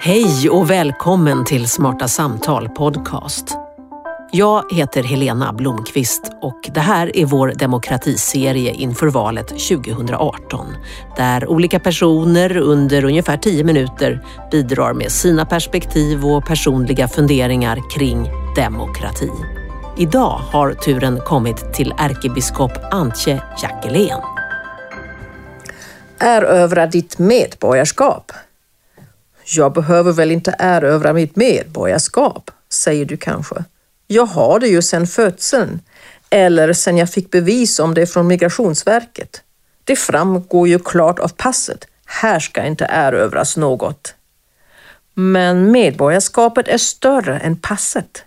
Hej och välkommen till Smarta Samtal Podcast. Jag heter Helena Blomqvist och det här är vår demokratiserie inför valet 2018 där olika personer under ungefär 10 minuter bidrar med sina perspektiv och personliga funderingar kring demokrati. Idag har turen kommit till ärkebiskop Antje Jackelén. Erövra ditt medborgarskap. Jag behöver väl inte erövra mitt medborgarskap, säger du kanske. Jag har det ju sedan födseln eller sedan jag fick bevis om det från Migrationsverket. Det framgår ju klart av passet. Här ska inte erövras något. Men medborgarskapet är större än passet.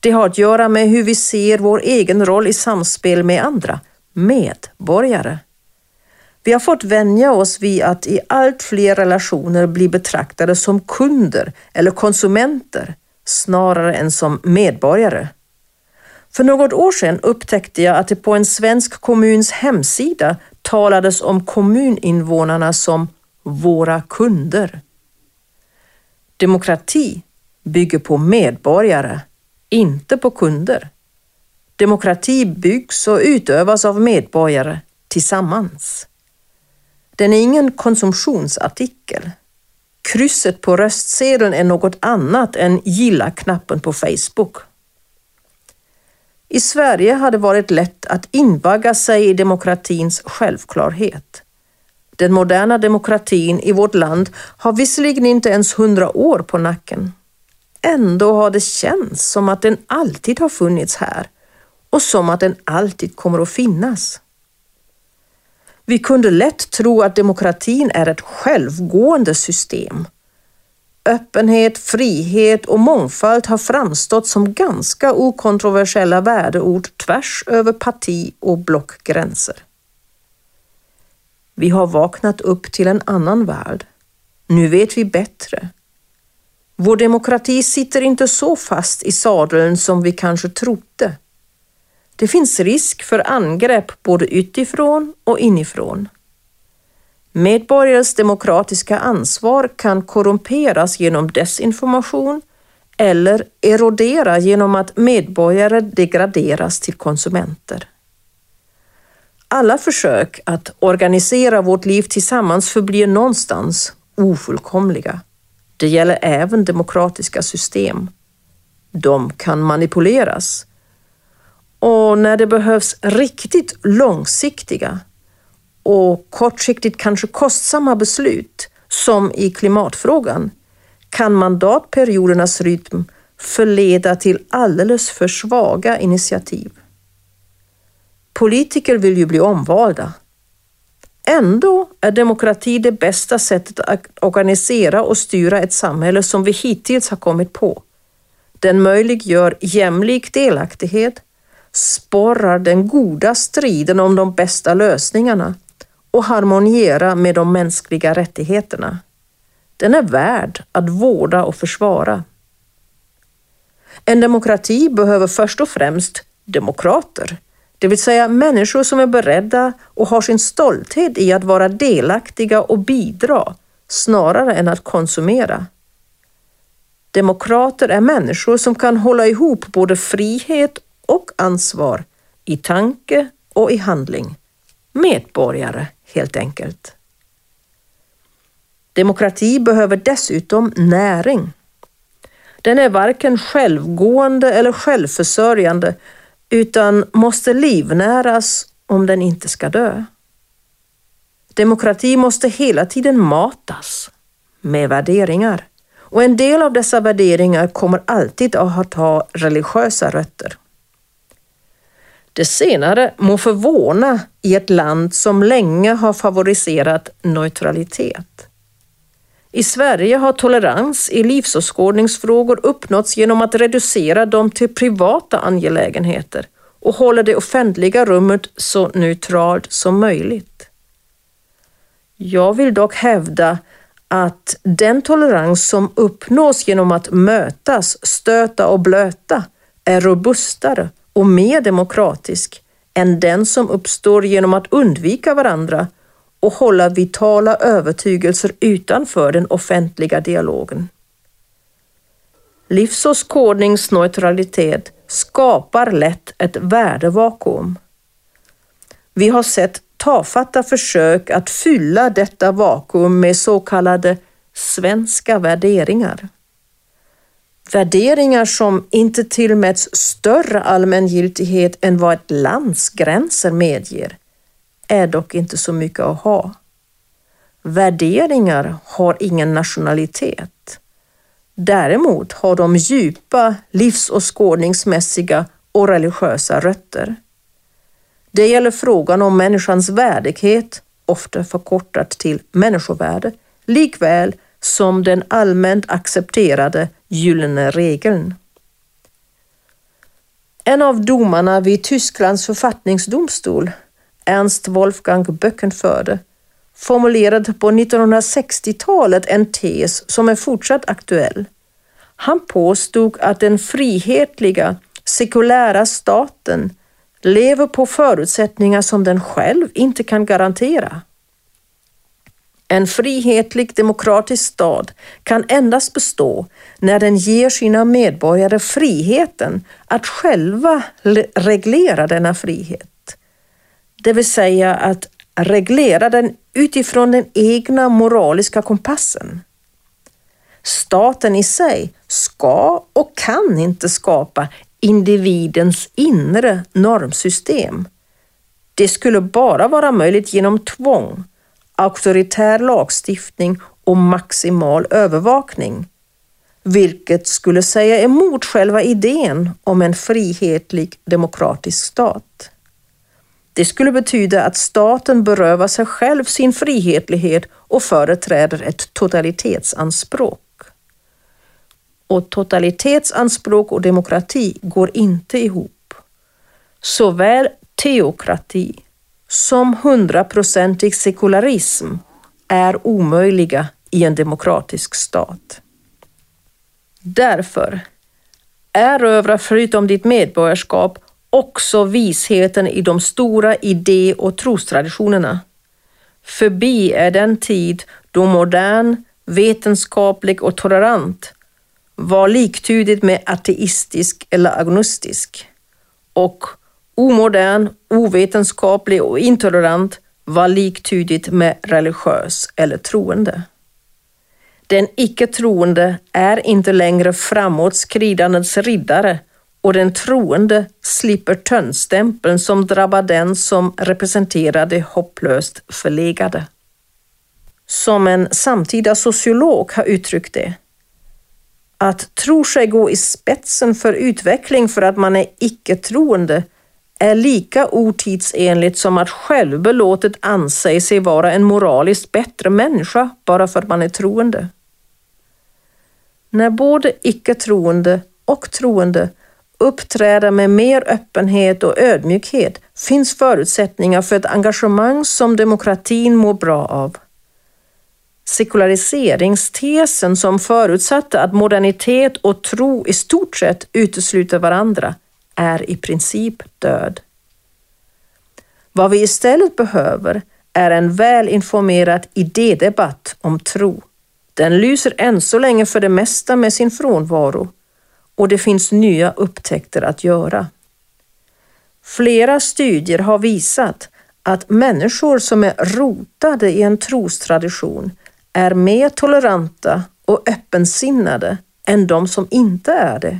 Det har att göra med hur vi ser vår egen roll i samspel med andra, medborgare. Vi har fått vänja oss vid att i allt fler relationer bli betraktade som kunder eller konsumenter snarare än som medborgare. För något år sedan upptäckte jag att det på en svensk kommuns hemsida talades om kommuninvånarna som våra kunder. Demokrati bygger på medborgare, inte på kunder. Demokrati byggs och utövas av medborgare tillsammans. Den är ingen konsumtionsartikel. Krysset på röstsedeln är något annat än gilla-knappen på Facebook. I Sverige har det varit lätt att invagga sig i demokratins självklarhet. Den moderna demokratin i vårt land har visserligen inte ens hundra år på nacken. Ändå har det känts som att den alltid har funnits här och som att den alltid kommer att finnas. Vi kunde lätt tro att demokratin är ett självgående system. Öppenhet, frihet och mångfald har framstått som ganska okontroversiella värdeord tvärs över parti och blockgränser. Vi har vaknat upp till en annan värld. Nu vet vi bättre. Vår demokrati sitter inte så fast i sadeln som vi kanske trodde. Det finns risk för angrepp både utifrån och inifrån. Medborgares demokratiska ansvar kan korrumperas genom desinformation eller erodera genom att medborgare degraderas till konsumenter. Alla försök att organisera vårt liv tillsammans förblir någonstans ofullkomliga. Det gäller även demokratiska system. De kan manipuleras och när det behövs riktigt långsiktiga och kortsiktigt kanske kostsamma beslut, som i klimatfrågan, kan mandatperiodernas rytm förleda till alldeles för svaga initiativ. Politiker vill ju bli omvalda. Ändå är demokrati det bästa sättet att organisera och styra ett samhälle som vi hittills har kommit på. Den möjliggör jämlik delaktighet, sporrar den goda striden om de bästa lösningarna och harmoniera med de mänskliga rättigheterna. Den är värd att vårda och försvara. En demokrati behöver först och främst demokrater, det vill säga människor som är beredda och har sin stolthet i att vara delaktiga och bidra snarare än att konsumera. Demokrater är människor som kan hålla ihop både frihet och ansvar i tanke och i handling. Medborgare, helt enkelt. Demokrati behöver dessutom näring. Den är varken självgående eller självförsörjande utan måste livnäras om den inte ska dö. Demokrati måste hela tiden matas med värderingar och en del av dessa värderingar kommer alltid att ha religiösa rötter. Det senare må förvåna i ett land som länge har favoriserat neutralitet. I Sverige har tolerans i livsåskådningsfrågor uppnåtts genom att reducera dem till privata angelägenheter och hålla det offentliga rummet så neutralt som möjligt. Jag vill dock hävda att den tolerans som uppnås genom att mötas, stöta och blöta är robustare och mer demokratisk än den som uppstår genom att undvika varandra och hålla vitala övertygelser utanför den offentliga dialogen. Livsåskådningsneutralitet skapar lätt ett värdevakuum. Vi har sett tafatta försök att fylla detta vakuum med så kallade svenska värderingar. Värderingar som inte tillmäts större allmängiltighet än vad ett lands gränser medger är dock inte så mycket att ha. Värderingar har ingen nationalitet. Däremot har de djupa livsåskådningsmässiga och religiösa rötter. Det gäller frågan om människans värdighet, ofta förkortat till människovärde, likväl som den allmänt accepterade gyllene regeln. En av domarna vid Tysklands författningsdomstol, Ernst Wolfgang Böckenförde, formulerade på 1960-talet en tes som är fortsatt aktuell. Han påstod att den frihetliga, sekulära staten lever på förutsättningar som den själv inte kan garantera. En frihetlig demokratisk stat kan endast bestå när den ger sina medborgare friheten att själva reglera denna frihet. Det vill säga att reglera den utifrån den egna moraliska kompassen. Staten i sig ska och kan inte skapa individens inre normsystem. Det skulle bara vara möjligt genom tvång, auktoritär lagstiftning och maximal övervakning, vilket skulle säga emot själva idén om en frihetlig demokratisk stat. Det skulle betyda att staten berövar sig själv sin frihetlighet och företräder ett totalitetsanspråk. Och totalitetsanspråk och demokrati går inte ihop. Såväl teokrati som hundraprocentig sekularism är omöjliga i en demokratisk stat. Därför, erövra förutom ditt medborgarskap också visheten i de stora idé och trostraditionerna. Förbi är den tid då modern, vetenskaplig och tolerant var liktydigt med ateistisk eller agnostisk och omodern, ovetenskaplig och intolerant var liktydigt med religiös eller troende. Den icke-troende är inte längre framåtskridandets riddare och den troende slipper tönnstämpeln som drabbar den som representerar det hopplöst förlegade. Som en samtida sociolog har uttryckt det, att tro sig gå i spetsen för utveckling för att man är icke-troende är lika otidsenligt som att självbelåtet anse sig vara en moraliskt bättre människa bara för att man är troende. När både icke-troende och troende uppträder med mer öppenhet och ödmjukhet finns förutsättningar för ett engagemang som demokratin mår bra av. Sekulariseringstesen som förutsatte att modernitet och tro i stort sett utesluter varandra är i princip död. Vad vi istället behöver är en välinformerad idédebatt om tro. Den lyser än så länge för det mesta med sin frånvaro och det finns nya upptäckter att göra. Flera studier har visat att människor som är rotade i en trostradition är mer toleranta och öppensinnade än de som inte är det.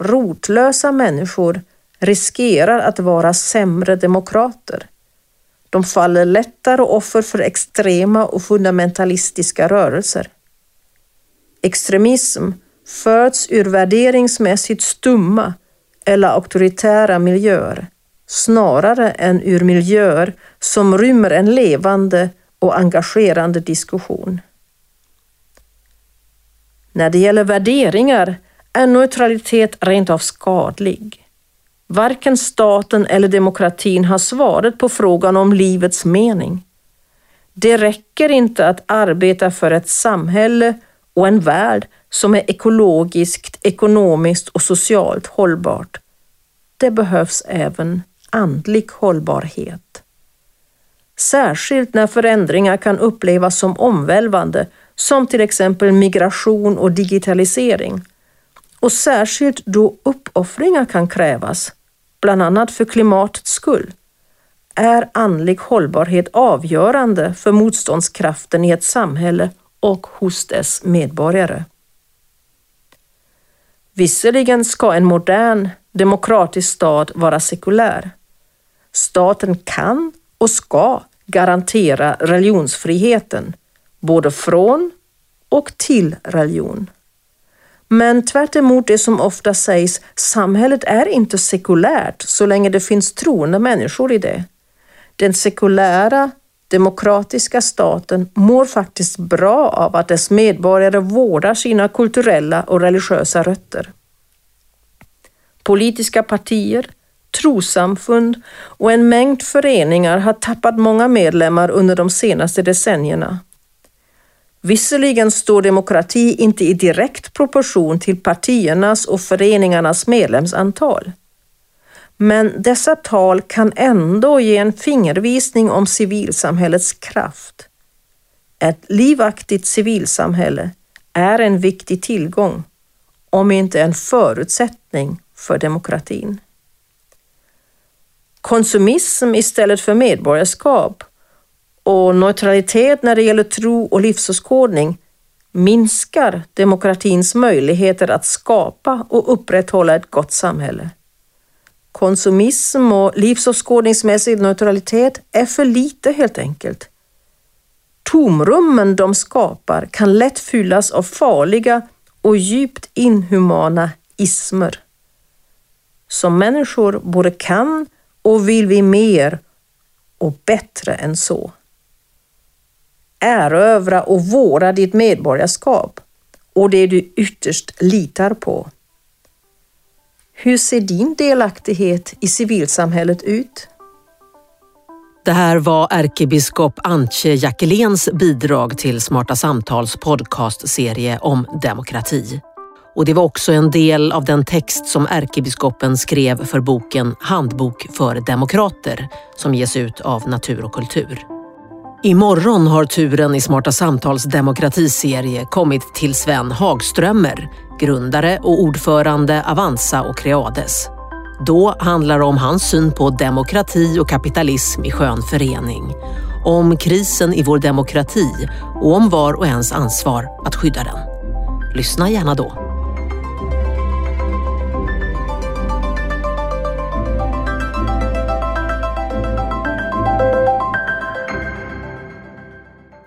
Rotlösa människor riskerar att vara sämre demokrater. De faller lättare offer för extrema och fundamentalistiska rörelser. Extremism föds ur värderingsmässigt stumma eller auktoritära miljöer snarare än ur miljöer som rymmer en levande och engagerande diskussion. När det gäller värderingar är neutralitet rent av skadlig. Varken staten eller demokratin har svaret på frågan om livets mening. Det räcker inte att arbeta för ett samhälle och en värld som är ekologiskt, ekonomiskt och socialt hållbart. Det behövs även andlig hållbarhet. särskilt när förändringar kan upplevas som omvälvande, som till exempel migration och digitalisering. Och särskilt då uppoffringar kan krävas, bland annat för klimatets skull, är andlig hållbarhet avgörande för motståndskraften i ett samhälle och hos dess medborgare. Visserligen ska en modern demokratisk stat vara sekulär. Staten kan och ska garantera religionsfriheten, både från och till religion. Men tvärt det som ofta sägs, samhället är inte sekulärt så länge det finns troende människor i det. Den sekulära, demokratiska staten mår faktiskt bra av att dess medborgare vårdar sina kulturella och religiösa rötter. Politiska partier, trosamfund och en mängd föreningar har tappat många medlemmar under de senaste decennierna. Visserligen står demokrati inte i direkt proportion till partiernas och föreningarnas medlemsantal. Men dessa tal kan ändå ge en fingervisning om civilsamhällets kraft. Ett livaktigt civilsamhälle är en viktig tillgång, om inte en förutsättning för demokratin. Konsumism istället för medborgarskap och neutralitet när det gäller tro och livsåskådning minskar demokratins möjligheter att skapa och upprätthålla ett gott samhälle. Konsumism och livsåskådningsmässig neutralitet är för lite helt enkelt. Tomrummen de skapar kan lätt fyllas av farliga och djupt inhumana ismer. Som människor både kan och vill vi mer och bättre än så. Erövra och vårda ditt medborgarskap och det du ytterst litar på. Hur ser din delaktighet i civilsamhället ut? Det här var ärkebiskop Antje Jackeléns bidrag till Smarta Samtals podcastserie om demokrati. Och det var också en del av den text som ärkebiskopen skrev för boken Handbok för demokrater som ges ut av Natur och kultur. Imorgon har turen i Smarta Samtals demokratiserie kommit till Sven Hagströmer, grundare och ordförande Avanza och Creades. Då handlar det om hans syn på demokrati och kapitalism i skön förening. Om krisen i vår demokrati och om var och ens ansvar att skydda den. Lyssna gärna då.